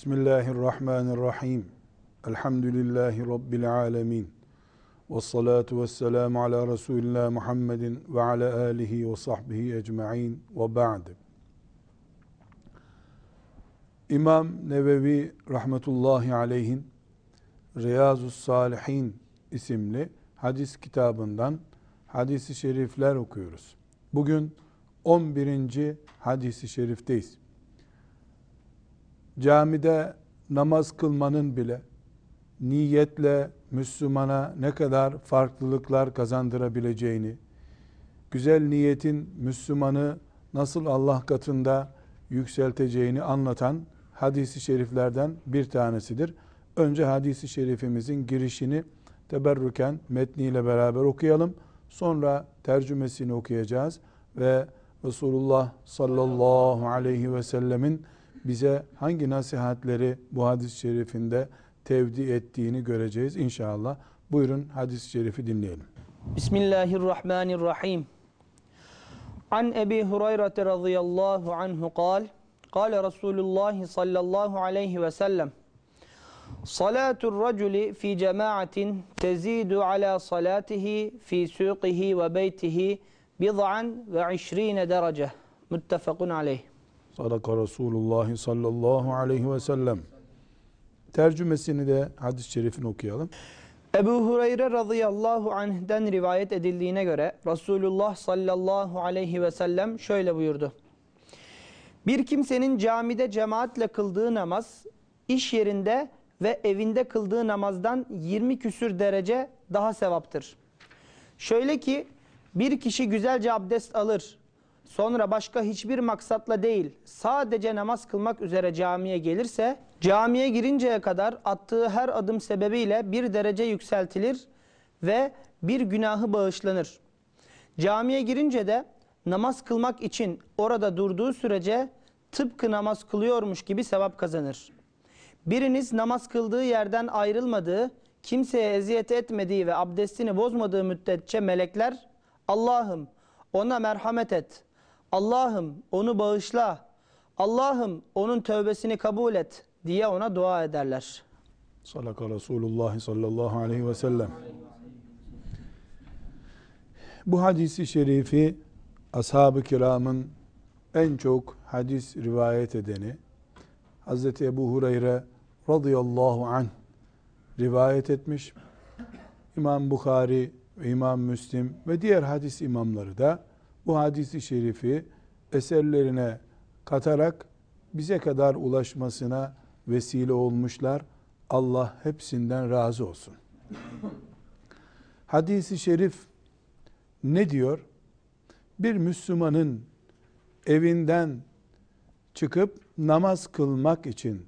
Bismillahirrahmanirrahim. Elhamdülillahi Rabbil alemin. Ve salatu ve selamu ala Resulillah Muhammedin ve ala alihi ve sahbihi ecma'in ve ba'd. İmam Nevevi rahmetullahi aleyhin Riyazu Salihin isimli hadis kitabından hadisi şerifler okuyoruz. Bugün 11. hadisi şerifteyiz camide namaz kılmanın bile niyetle Müslümana ne kadar farklılıklar kazandırabileceğini, güzel niyetin Müslümanı nasıl Allah katında yükselteceğini anlatan hadisi şeriflerden bir tanesidir. Önce hadisi şerifimizin girişini teberrüken metniyle beraber okuyalım. Sonra tercümesini okuyacağız ve Resulullah sallallahu aleyhi ve sellemin bize hangi nasihatleri bu hadis-i şerifinde tevdi ettiğini göreceğiz inşallah. Buyurun hadis-i şerifi dinleyelim. Bismillahirrahmanirrahim. An Ebi Hureyre radıyallahu anhu kal, kal Resulullah sallallahu aleyhi ve sellem, Salatul raculi fi cemaatin tezidu ala salatihi fi suqihi ve beytihi bid'an ve işrine derece. Muttefakun aleyh. Sadaka Resulullah sallallahu aleyhi ve sellem. Tercümesini de hadis-i şerifini okuyalım. Ebu Hureyre radıyallahu anh'den rivayet edildiğine göre Resulullah sallallahu aleyhi ve sellem şöyle buyurdu. Bir kimsenin camide cemaatle kıldığı namaz, iş yerinde ve evinde kıldığı namazdan 20 küsür derece daha sevaptır. Şöyle ki bir kişi güzelce abdest alır, sonra başka hiçbir maksatla değil sadece namaz kılmak üzere camiye gelirse camiye girinceye kadar attığı her adım sebebiyle bir derece yükseltilir ve bir günahı bağışlanır. Camiye girince de namaz kılmak için orada durduğu sürece tıpkı namaz kılıyormuş gibi sevap kazanır. Biriniz namaz kıldığı yerden ayrılmadığı, kimseye eziyet etmediği ve abdestini bozmadığı müddetçe melekler Allah'ım ona merhamet et, Allah'ım onu bağışla, Allah'ım onun tövbesini kabul et diye ona dua ederler. Salaka Resulullah sallallahu aleyhi ve sellem. Bu hadisi şerifi ashab-ı kiramın en çok hadis rivayet edeni Hz. Ebu Hureyre radıyallahu anh rivayet etmiş. İmam Bukhari İmam Müslim ve diğer hadis imamları da bu hadisi şerifi eserlerine katarak bize kadar ulaşmasına vesile olmuşlar. Allah hepsinden razı olsun. Hadisi şerif ne diyor? Bir Müslümanın evinden çıkıp namaz kılmak için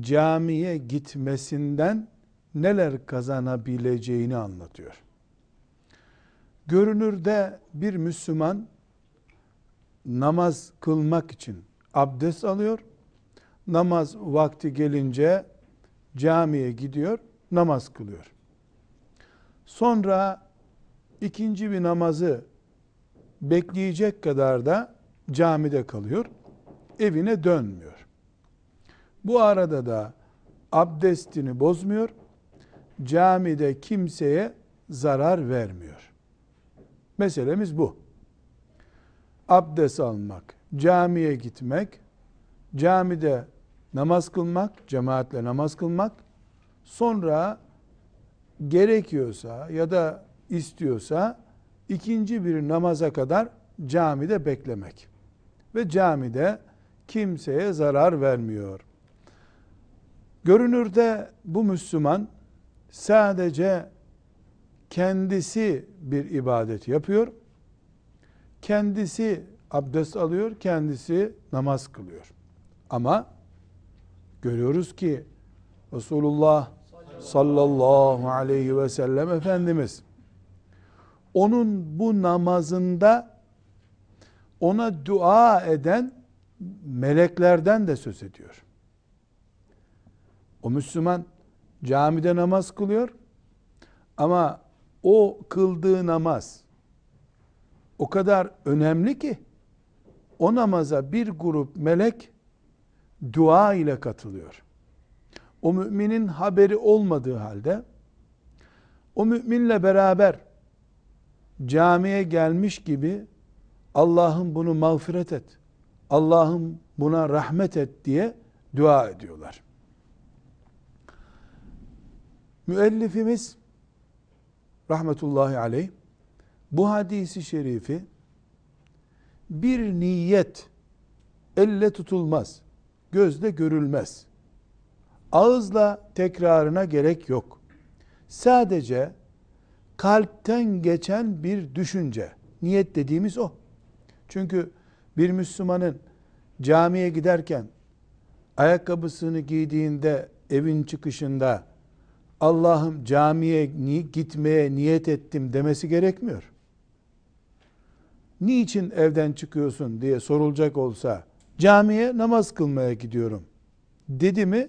camiye gitmesinden neler kazanabileceğini anlatıyor. Görünürde bir Müslüman namaz kılmak için abdest alıyor. Namaz vakti gelince camiye gidiyor, namaz kılıyor. Sonra ikinci bir namazı bekleyecek kadar da camide kalıyor. Evine dönmüyor. Bu arada da abdestini bozmuyor. Camide kimseye zarar vermiyor. Meselemiz bu. Abdest almak, camiye gitmek, camide namaz kılmak, cemaatle namaz kılmak, sonra gerekiyorsa ya da istiyorsa ikinci bir namaza kadar camide beklemek. Ve camide kimseye zarar vermiyor. Görünürde bu Müslüman sadece kendisi bir ibadet yapıyor. Kendisi abdest alıyor, kendisi namaz kılıyor. Ama görüyoruz ki Resulullah sallallahu aleyhi ve sellem Efendimiz onun bu namazında ona dua eden meleklerden de söz ediyor. O Müslüman camide namaz kılıyor ama o kıldığı namaz o kadar önemli ki o namaza bir grup melek dua ile katılıyor. o müminin haberi olmadığı halde o müminle beraber camiye gelmiş gibi Allah'ım bunu mağfiret et. Allah'ım buna rahmet et diye dua ediyorlar. Müellifimiz rahmetullahi aleyh bu hadisi şerifi bir niyet elle tutulmaz, gözle görülmez. Ağızla tekrarına gerek yok. Sadece kalpten geçen bir düşünce. Niyet dediğimiz o. Çünkü bir Müslümanın camiye giderken ayakkabısını giydiğinde evin çıkışında Allah'ım camiye gitmeye niyet ettim demesi gerekmiyor. Niçin evden çıkıyorsun diye sorulacak olsa camiye namaz kılmaya gidiyorum dedi mi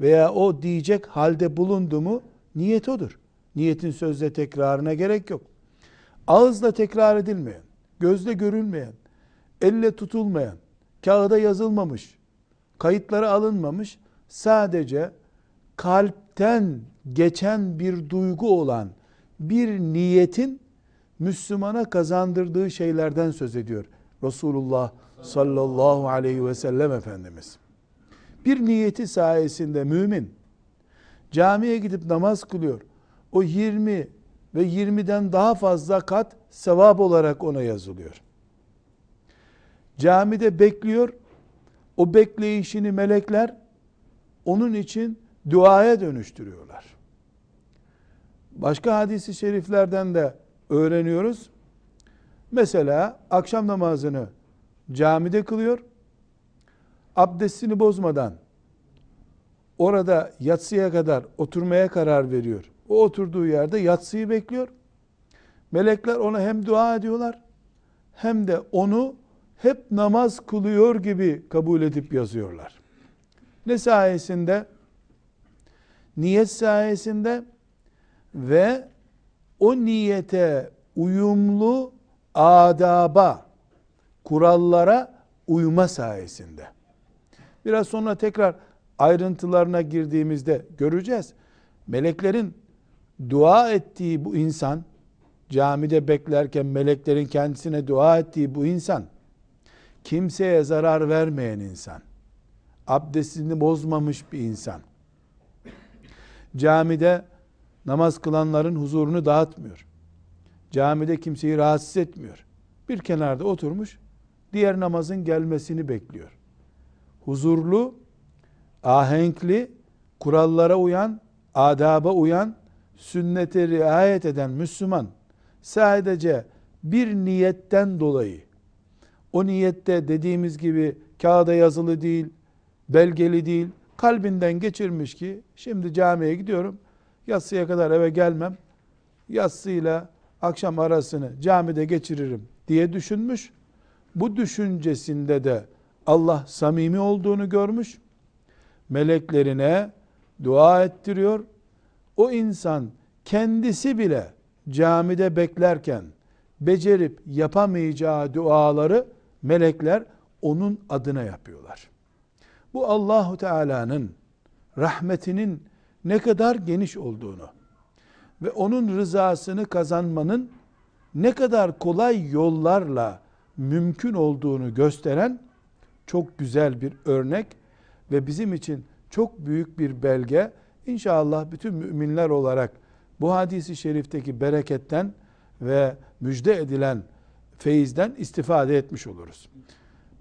veya o diyecek halde bulundu mu niyet odur. Niyetin sözle tekrarına gerek yok. Ağızla tekrar edilmeyen, gözle görülmeyen, elle tutulmayan, kağıda yazılmamış, kayıtları alınmamış, sadece kalpten geçen bir duygu olan bir niyetin Müslümana kazandırdığı şeylerden söz ediyor. Resulullah sallallahu aleyhi ve sellem Efendimiz. Bir niyeti sayesinde mümin camiye gidip namaz kılıyor. O 20 ve 20'den daha fazla kat sevap olarak ona yazılıyor. Camide bekliyor. O bekleyişini melekler onun için duaya dönüştürüyorlar. Başka hadisi şeriflerden de öğreniyoruz. Mesela akşam namazını camide kılıyor. Abdestini bozmadan orada yatsıya kadar oturmaya karar veriyor. O oturduğu yerde yatsıyı bekliyor. Melekler ona hem dua ediyorlar hem de onu hep namaz kılıyor gibi kabul edip yazıyorlar. Ne sayesinde? Niyet sayesinde ve o niyete uyumlu adaba, kurallara uyma sayesinde. Biraz sonra tekrar ayrıntılarına girdiğimizde göreceğiz. Meleklerin dua ettiği bu insan, camide beklerken meleklerin kendisine dua ettiği bu insan, kimseye zarar vermeyen insan, abdestini bozmamış bir insan, camide namaz kılanların huzurunu dağıtmıyor. Camide kimseyi rahatsız etmiyor. Bir kenarda oturmuş, diğer namazın gelmesini bekliyor. Huzurlu, ahenkli, kurallara uyan, adaba uyan, sünnete riayet eden Müslüman sadece bir niyetten dolayı o niyette dediğimiz gibi kağıda yazılı değil, belgeli değil, kalbinden geçirmiş ki şimdi camiye gidiyorum, yatsıya kadar eve gelmem, yatsıyla akşam arasını camide geçiririm diye düşünmüş. Bu düşüncesinde de Allah samimi olduğunu görmüş. Meleklerine dua ettiriyor. O insan kendisi bile camide beklerken becerip yapamayacağı duaları melekler onun adına yapıyorlar. Bu Allahu Teala'nın rahmetinin ne kadar geniş olduğunu ve onun rızasını kazanmanın ne kadar kolay yollarla mümkün olduğunu gösteren çok güzel bir örnek ve bizim için çok büyük bir belge. İnşallah bütün müminler olarak bu hadisi şerifteki bereketten ve müjde edilen feyizden istifade etmiş oluruz.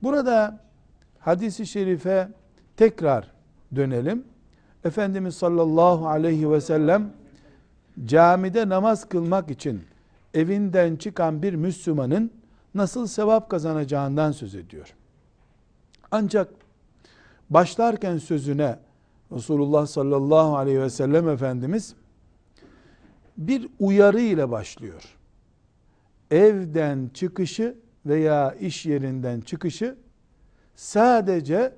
Burada hadisi şerife tekrar dönelim. Efendimiz sallallahu aleyhi ve sellem camide namaz kılmak için evinden çıkan bir Müslümanın nasıl sevap kazanacağından söz ediyor. Ancak başlarken sözüne Resulullah sallallahu aleyhi ve sellem Efendimiz bir uyarı ile başlıyor. Evden çıkışı veya iş yerinden çıkışı sadece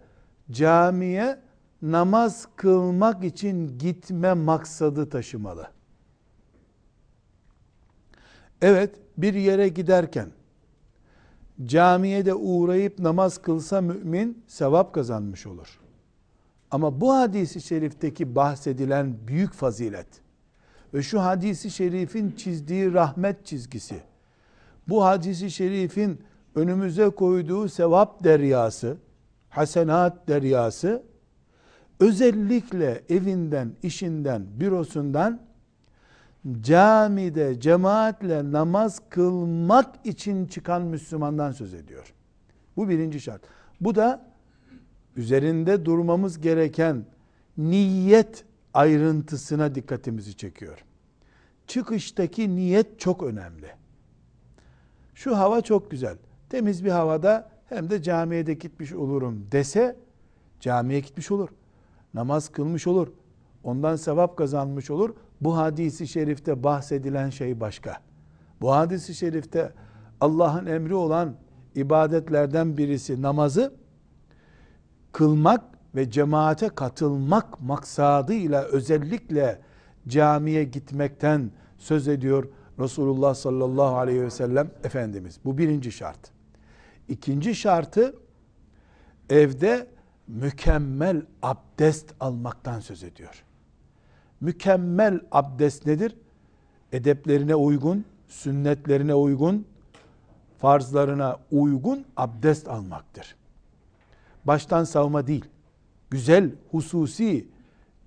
camiye namaz kılmak için gitme maksadı taşımalı. Evet, bir yere giderken camiye de uğrayıp namaz kılsa mümin sevap kazanmış olur. Ama bu hadisi şerifteki bahsedilen büyük fazilet ve şu hadisi şerifin çizdiği rahmet çizgisi, bu hadisi şerifin önümüze koyduğu sevap deryası, hasenat deryası, özellikle evinden, işinden, bürosundan camide cemaatle namaz kılmak için çıkan Müslümandan söz ediyor. Bu birinci şart. Bu da üzerinde durmamız gereken niyet ayrıntısına dikkatimizi çekiyor. Çıkıştaki niyet çok önemli. Şu hava çok güzel. Temiz bir havada hem de camiye de gitmiş olurum dese camiye gitmiş olur. Namaz kılmış olur. Ondan sevap kazanmış olur. Bu hadisi şerifte bahsedilen şey başka. Bu hadisi şerifte Allah'ın emri olan ibadetlerden birisi namazı kılmak ve cemaate katılmak maksadıyla özellikle camiye gitmekten söz ediyor Resulullah sallallahu aleyhi ve sellem Efendimiz. Bu birinci şart. İkinci şartı evde mükemmel abdest almaktan söz ediyor. Mükemmel abdest nedir? Edeplerine uygun, sünnetlerine uygun, farzlarına uygun abdest almaktır. Baştan savma değil. Güzel, hususi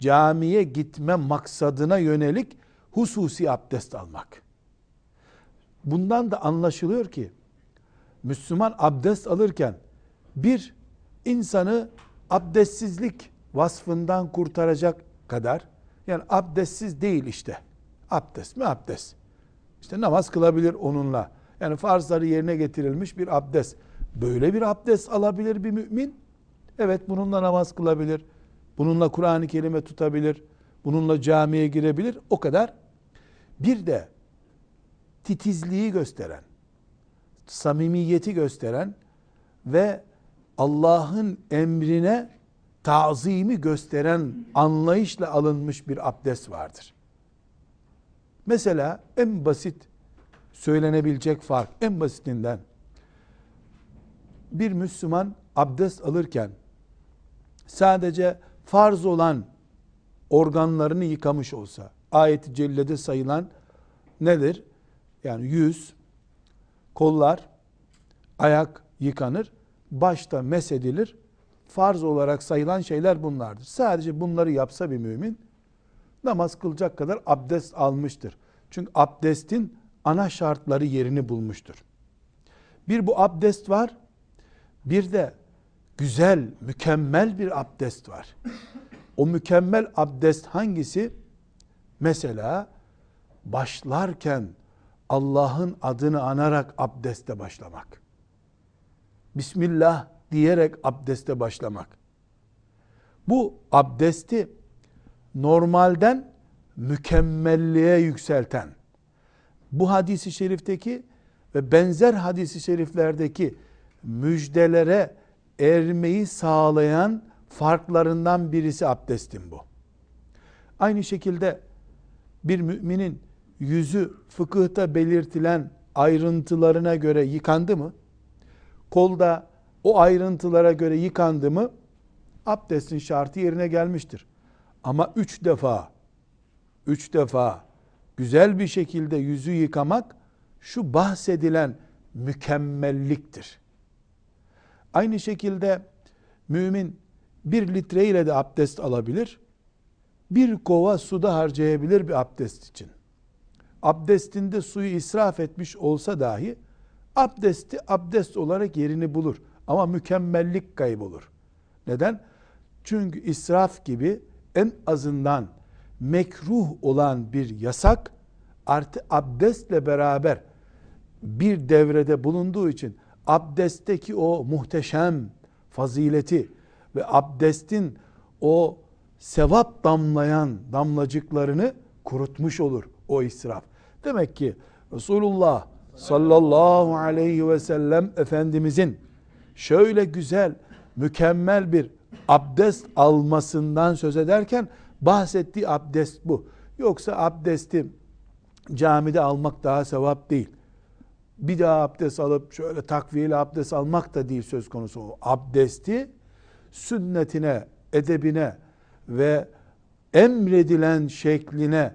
camiye gitme maksadına yönelik hususi abdest almak. Bundan da anlaşılıyor ki Müslüman abdest alırken bir insanı abdestsizlik vasfından kurtaracak kadar yani abdestsiz değil işte. Abdest mi abdest. İşte namaz kılabilir onunla. Yani farzları yerine getirilmiş bir abdest. Böyle bir abdest alabilir bir mümin. Evet bununla namaz kılabilir. Bununla Kur'an-ı Kerim'e tutabilir. Bununla camiye girebilir. O kadar. Bir de titizliği gösteren, samimiyeti gösteren ve Allah'ın emrine tazimi gösteren anlayışla alınmış bir abdest vardır. Mesela en basit söylenebilecek fark, en basitinden bir Müslüman abdest alırken sadece farz olan organlarını yıkamış olsa, ayet-i cellede sayılan nedir? Yani yüz, kollar, ayak yıkanır, başta mesedilir. Farz olarak sayılan şeyler bunlardır. Sadece bunları yapsa bir mümin namaz kılacak kadar abdest almıştır. Çünkü abdestin ana şartları yerini bulmuştur. Bir bu abdest var, bir de güzel, mükemmel bir abdest var. O mükemmel abdest hangisi? Mesela başlarken Allah'ın adını anarak abdeste başlamak. Bismillah diyerek abdeste başlamak. Bu abdesti normalden mükemmelliğe yükselten, bu hadisi şerifteki ve benzer hadisi şeriflerdeki müjdelere ermeyi sağlayan farklarından birisi abdestin bu. Aynı şekilde bir müminin yüzü fıkıhta belirtilen ayrıntılarına göre yıkandı mı? Kolda o ayrıntılara göre yıkandı mı? Abdestin şartı yerine gelmiştir. Ama üç defa, üç defa güzel bir şekilde yüzü yıkamak şu bahsedilen mükemmelliktir. Aynı şekilde mümin bir litre ile de abdest alabilir. Bir kova suda harcayabilir bir abdest için. Abdestinde suyu israf etmiş olsa dahi abdesti abdest olarak yerini bulur. Ama mükemmellik kaybolur. Neden? Çünkü israf gibi en azından mekruh olan bir yasak artı abdestle beraber bir devrede bulunduğu için abdestteki o muhteşem fazileti ve abdestin o sevap damlayan damlacıklarını kurutmuş olur o israf. Demek ki Resulullah sallallahu aleyhi ve sellem Efendimizin şöyle güzel, mükemmel bir abdest almasından söz ederken bahsettiği abdest bu. Yoksa abdesti camide almak daha sevap değil. Bir daha abdest alıp şöyle takviyeli abdest almak da değil söz konusu. O abdesti sünnetine edebine ve emredilen şekline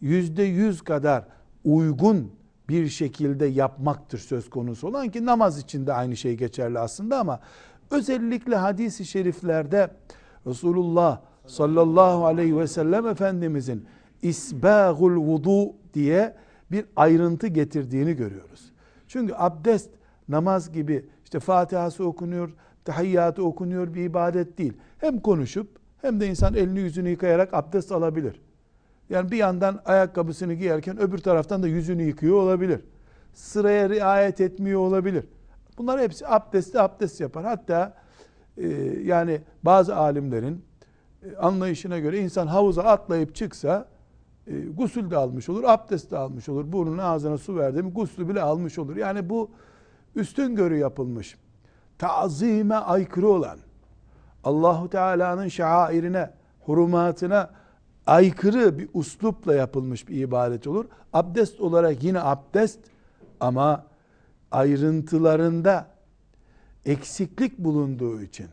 yüzde yüz kadar uygun bir şekilde yapmaktır söz konusu olan ki namaz için de aynı şey geçerli aslında ama özellikle hadisi şeriflerde Resulullah sallallahu aleyhi ve sellem Efendimizin isbâgul vudu diye bir ayrıntı getirdiğini görüyoruz. Çünkü abdest namaz gibi işte Fatiha'sı okunuyor, tahiyyatı okunuyor bir ibadet değil. Hem konuşup hem de insan elini yüzünü yıkayarak abdest alabilir. Yani bir yandan ayakkabısını giyerken öbür taraftan da yüzünü yıkıyor olabilir. Sıraya riayet etmiyor olabilir. Bunlar hepsi abdesti abdest yapar. Hatta e, yani bazı alimlerin e, anlayışına göre insan havuza atlayıp çıksa e, gusül de almış olur, abdest de almış olur. Burnuna ağzına su verdi mi guslü bile almış olur. Yani bu üstün görü yapılmış. Tazime aykırı olan, Allahu Teala'nın şairine, hurumatına aykırı bir uslupla yapılmış bir ibadet olur. Abdest olarak yine abdest ama ayrıntılarında eksiklik bulunduğu için,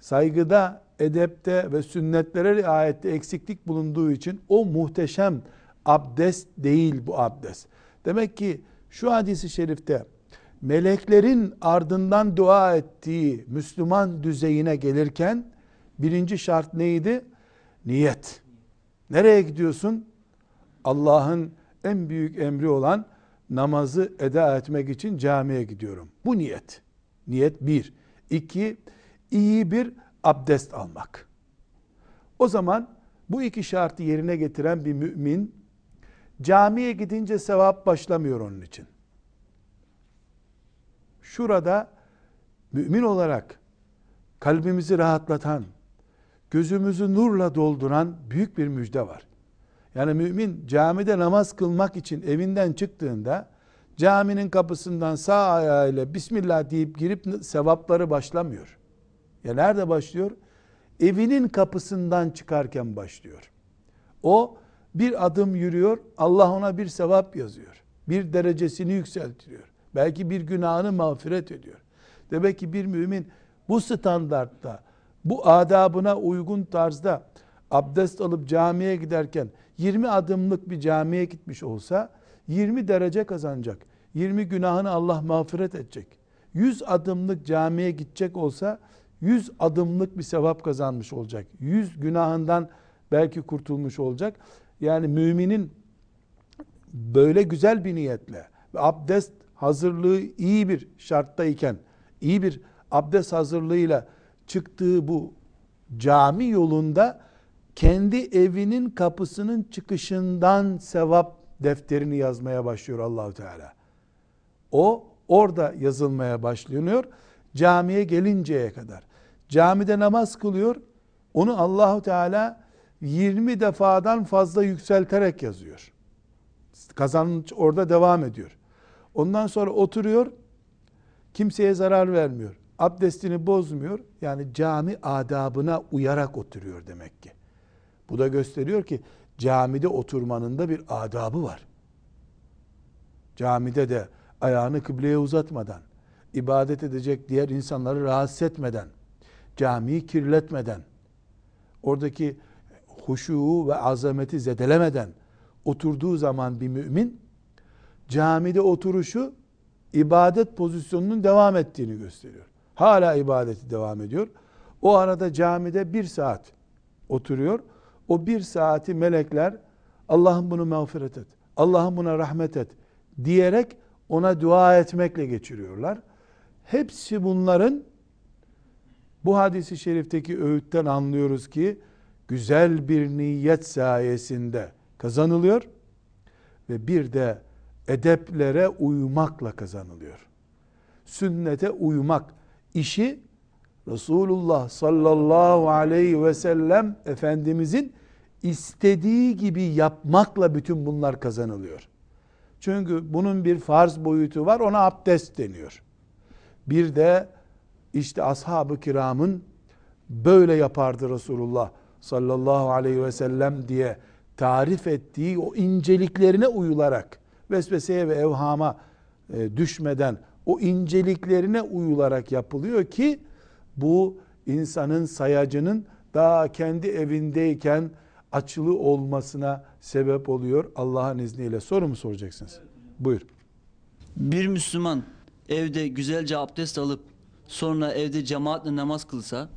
saygıda, edepte ve sünnetlere riayette eksiklik bulunduğu için o muhteşem abdest değil bu abdest. Demek ki şu hadisi şerifte meleklerin ardından dua ettiği Müslüman düzeyine gelirken birinci şart neydi? Niyet. Nereye gidiyorsun? Allah'ın en büyük emri olan namazı eda etmek için camiye gidiyorum. Bu niyet. Niyet bir. İki, iyi bir abdest almak. O zaman bu iki şartı yerine getiren bir mümin camiye gidince sevap başlamıyor onun için. Şurada mümin olarak kalbimizi rahatlatan, gözümüzü nurla dolduran büyük bir müjde var. Yani mümin camide namaz kılmak için evinden çıktığında caminin kapısından sağ ayağıyla Bismillah deyip girip sevapları başlamıyor. Ya nerede başlıyor? Evinin kapısından çıkarken başlıyor. O bir adım yürüyor, Allah ona bir sevap yazıyor. Bir derecesini yükseltiyor. Belki bir günahını mağfiret ediyor. Demek ki bir mümin bu standartta, bu adabına uygun tarzda abdest alıp camiye giderken 20 adımlık bir camiye gitmiş olsa 20 derece kazanacak. 20 günahını Allah mağfiret edecek. 100 adımlık camiye gidecek olsa 100 adımlık bir sevap kazanmış olacak. 100 günahından belki kurtulmuş olacak. Yani müminin böyle güzel bir niyetle ve abdest hazırlığı iyi bir şarttayken, iyi bir abdest hazırlığıyla çıktığı bu cami yolunda kendi evinin kapısının çıkışından sevap defterini yazmaya başlıyor Allahu Teala. O orada yazılmaya başlanıyor camiye gelinceye kadar. Camide namaz kılıyor. Onu Allahu Teala 20 defadan fazla yükselterek yazıyor. Kazanç orada devam ediyor. Ondan sonra oturuyor. Kimseye zarar vermiyor. Abdestini bozmuyor. Yani cami adabına uyarak oturuyor demek ki. Bu da gösteriyor ki camide oturmanın da bir adabı var. Camide de ayağını kıbleye uzatmadan, ibadet edecek diğer insanları rahatsız etmeden, camiyi kirletmeden, oradaki huşuğu ve azameti zedelemeden oturduğu zaman bir mümin camide oturuşu ibadet pozisyonunun devam ettiğini gösteriyor. Hala ibadeti devam ediyor. O arada camide bir saat oturuyor. O bir saati melekler Allah'ım bunu mağfiret et. Allah'ım buna rahmet et diyerek ona dua etmekle geçiriyorlar. Hepsi bunların bu hadisi şerifteki öğütten anlıyoruz ki güzel bir niyet sayesinde kazanılıyor ve bir de edeplere uymakla kazanılıyor. Sünnete uymak işi Resulullah sallallahu aleyhi ve sellem Efendimizin istediği gibi yapmakla bütün bunlar kazanılıyor. Çünkü bunun bir farz boyutu var ona abdest deniyor. Bir de işte ashab-ı kiramın böyle yapardı Resulullah sallallahu aleyhi ve sellem diye tarif ettiği o inceliklerine uyularak vesveseye ve evhama e, düşmeden o inceliklerine uyularak yapılıyor ki bu insanın sayacının daha kendi evindeyken açılı olmasına sebep oluyor Allah'ın izniyle. Soru mu soracaksınız? Buyur. Bir Müslüman evde güzelce abdest alıp sonra evde cemaatle namaz kılsa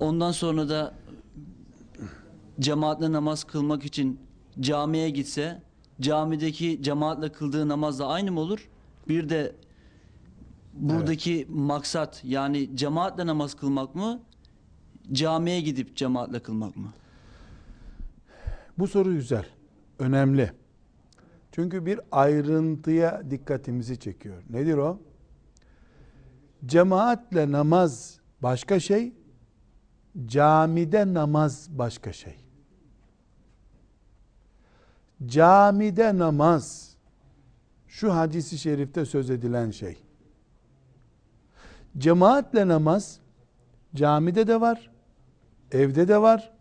ondan sonra da cemaatle namaz kılmak için camiye gitse camideki cemaatle kıldığı namazla aynı mı olur? Bir de buradaki maksat yani cemaatle namaz kılmak mı? Camiye gidip cemaatle kılmak mı? Bu soru güzel, önemli. Çünkü bir ayrıntıya dikkatimizi çekiyor. Nedir o? Cemaatle namaz başka şey, camide namaz başka şey. Camide namaz şu hadisi şerifte söz edilen şey. Cemaatle namaz camide de var, evde de var,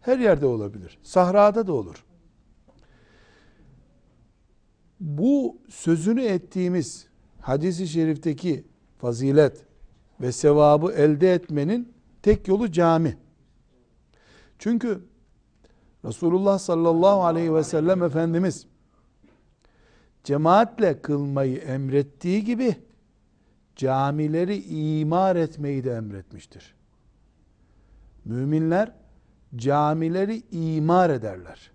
her yerde olabilir. Sahrada da olur. Bu sözünü ettiğimiz hadisi şerifteki fazilet ve sevabı elde etmenin tek yolu cami. Çünkü Resulullah sallallahu aleyhi ve sellem Efendimiz cemaatle kılmayı emrettiği gibi camileri imar etmeyi de emretmiştir. Müminler camileri imar ederler.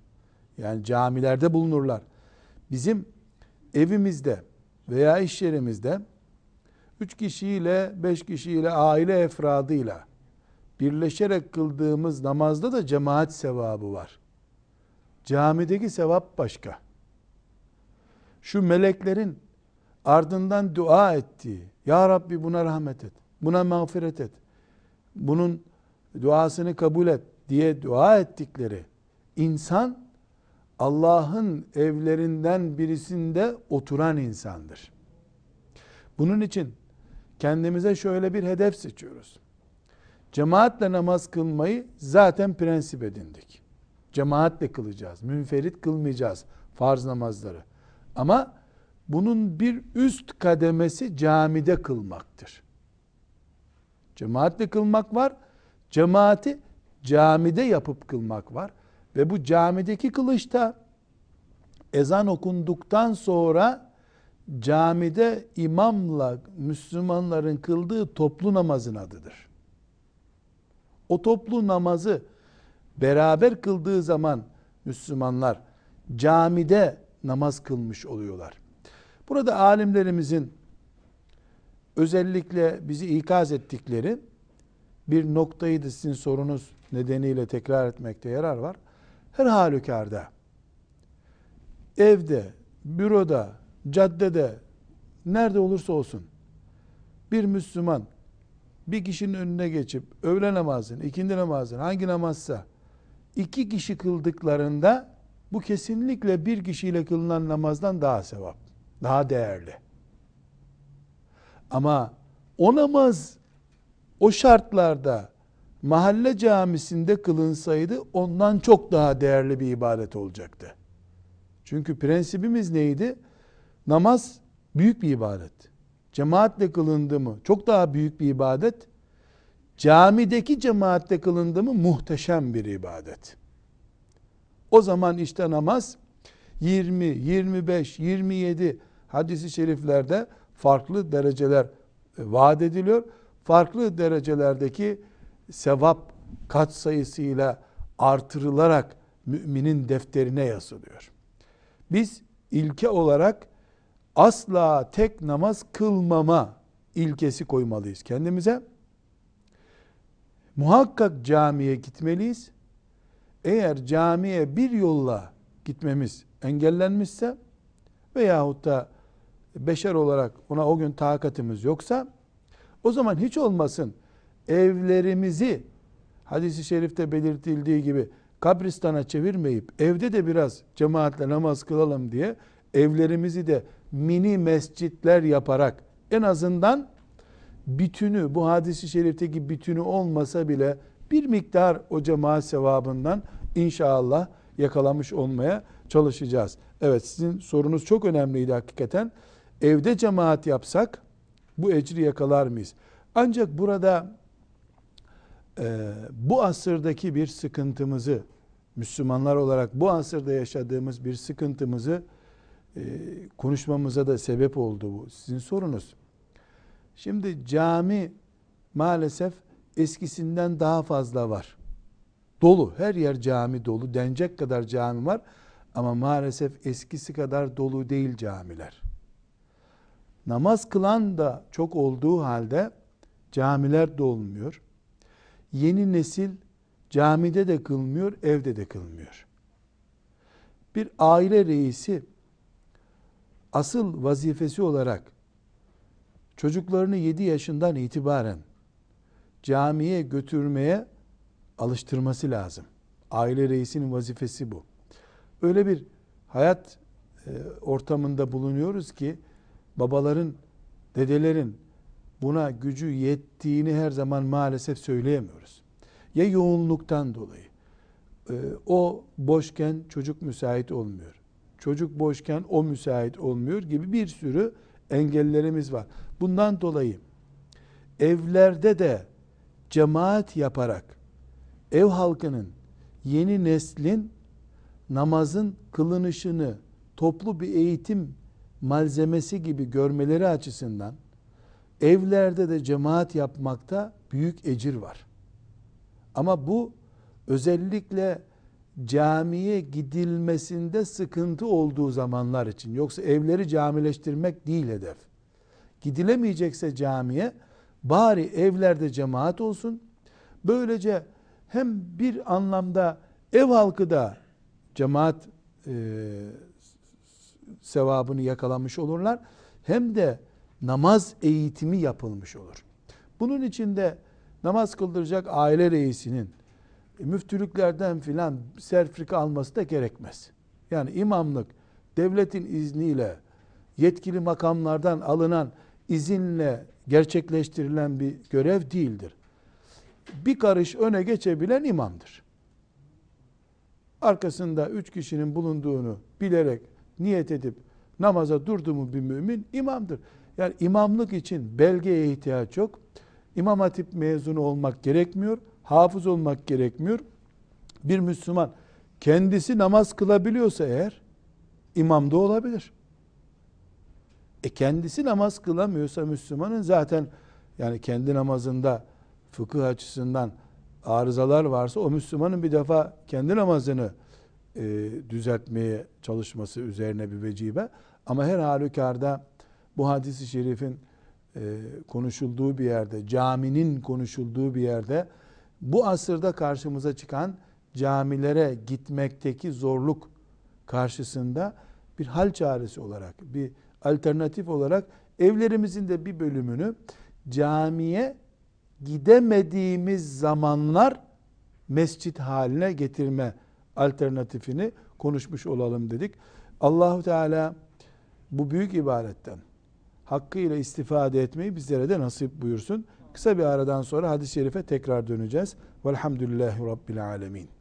Yani camilerde bulunurlar. Bizim evimizde veya iş yerimizde üç kişiyle, beş kişiyle, aile efradıyla birleşerek kıldığımız namazda da cemaat sevabı var. Camideki sevap başka. Şu meleklerin ardından dua ettiği, Ya Rabbi buna rahmet et, buna mağfiret et, bunun duasını kabul et diye dua ettikleri insan Allah'ın evlerinden birisinde oturan insandır. Bunun için kendimize şöyle bir hedef seçiyoruz. Cemaatle namaz kılmayı zaten prensip edindik. Cemaatle kılacağız. Münferit kılmayacağız farz namazları. Ama bunun bir üst kademesi camide kılmaktır. Cemaatle kılmak var. Cemaati camide yapıp kılmak var. Ve bu camideki kılıçta ezan okunduktan sonra camide imamla Müslümanların kıldığı toplu namazın adıdır. O toplu namazı beraber kıldığı zaman Müslümanlar camide namaz kılmış oluyorlar. Burada alimlerimizin özellikle bizi ikaz ettikleri bir noktayı da sizin sorunuz nedeniyle tekrar etmekte yarar var. Her halükarda evde, büroda, caddede nerede olursa olsun bir Müslüman bir kişinin önüne geçip öğle namazını, ikindi namazını hangi namazsa iki kişi kıldıklarında bu kesinlikle bir kişiyle kılınan namazdan daha sevap, daha değerli. Ama o namaz o şartlarda mahalle camisinde kılınsaydı ondan çok daha değerli bir ibadet olacaktı. Çünkü prensibimiz neydi? Namaz büyük bir ibadet. Cemaatle kılındı mı çok daha büyük bir ibadet. Camideki cemaatle kılındı mı muhteşem bir ibadet. O zaman işte namaz 20, 25, 27 hadisi şeriflerde farklı dereceler vaat ediliyor. Farklı derecelerdeki sevap kat sayısıyla artırılarak müminin defterine yazılıyor. Biz ilke olarak asla tek namaz kılmama ilkesi koymalıyız kendimize. Muhakkak camiye gitmeliyiz. Eğer camiye bir yolla gitmemiz engellenmişse veyahut da beşer olarak ona o gün takatimiz yoksa o zaman hiç olmasın evlerimizi hadisi şerifte belirtildiği gibi kabristana çevirmeyip evde de biraz cemaatle namaz kılalım diye evlerimizi de mini mescitler yaparak en azından bütünü bu hadisi şerifteki bütünü olmasa bile bir miktar o cemaat sevabından inşallah yakalamış olmaya çalışacağız. Evet sizin sorunuz çok önemliydi hakikaten. Evde cemaat yapsak bu ecri yakalar mıyız? Ancak burada e, bu asırdaki bir sıkıntımızı Müslümanlar olarak bu asırda yaşadığımız bir sıkıntımızı e, konuşmamıza da sebep oldu bu. Sizin sorunuz. Şimdi cami maalesef eskisinden daha fazla var. Dolu. Her yer cami dolu. Denecek kadar cami var. Ama maalesef eskisi kadar dolu değil camiler. Namaz kılan da çok olduğu halde camiler dolmuyor. Yeni nesil camide de kılmıyor, evde de kılmıyor. Bir aile reisi asıl vazifesi olarak çocuklarını 7 yaşından itibaren camiye götürmeye alıştırması lazım. Aile reisinin vazifesi bu. Öyle bir hayat e, ortamında bulunuyoruz ki babaların, dedelerin buna gücü yettiğini her zaman maalesef söyleyemiyoruz. Ya yoğunluktan dolayı. E, o boşken çocuk müsait olmuyor. Çocuk boşken o müsait olmuyor gibi bir sürü engellerimiz var. Bundan dolayı evlerde de cemaat yaparak ev halkının yeni neslin namazın kılınışını toplu bir eğitim malzemesi gibi görmeleri açısından evlerde de cemaat yapmakta büyük ecir var. Ama bu özellikle camiye gidilmesinde sıkıntı olduğu zamanlar için. Yoksa evleri camileştirmek değil hedef. Gidilemeyecekse camiye bari evlerde cemaat olsun. Böylece hem bir anlamda ev halkı da cemaat e, sevabını yakalamış olurlar. Hem de namaz eğitimi yapılmış olur. Bunun içinde namaz kıldıracak aile reisinin e, müftülüklerden filan serfrika alması da gerekmez. Yani imamlık devletin izniyle yetkili makamlardan alınan izinle gerçekleştirilen bir görev değildir. Bir karış öne geçebilen imamdır. Arkasında üç kişinin bulunduğunu bilerek niyet edip namaza durdu mu bir mümin imamdır. Yani imamlık için belgeye ihtiyaç yok. İmam hatip mezunu olmak gerekmiyor. Hafız olmak gerekmiyor. Bir Müslüman kendisi namaz kılabiliyorsa eğer imam da olabilir. E kendisi namaz kılamıyorsa Müslümanın zaten yani kendi namazında fıkıh açısından arızalar varsa o Müslümanın bir defa kendi namazını e, düzeltmeye çalışması üzerine bir vecibe. Ama her halükarda bu hadisi şerifin e, konuşulduğu bir yerde, caminin konuşulduğu bir yerde bu asırda karşımıza çıkan camilere gitmekteki zorluk karşısında bir hal çaresi olarak, bir alternatif olarak evlerimizin de bir bölümünü camiye gidemediğimiz zamanlar mescit haline getirme alternatifini konuşmuş olalım dedik. Allahu Teala bu büyük ibaretten hakkıyla istifade etmeyi bizlere de nasip buyursun. Kısa bir aradan sonra hadis-i şerife tekrar döneceğiz. Velhamdülillahi Rabbil Alemin.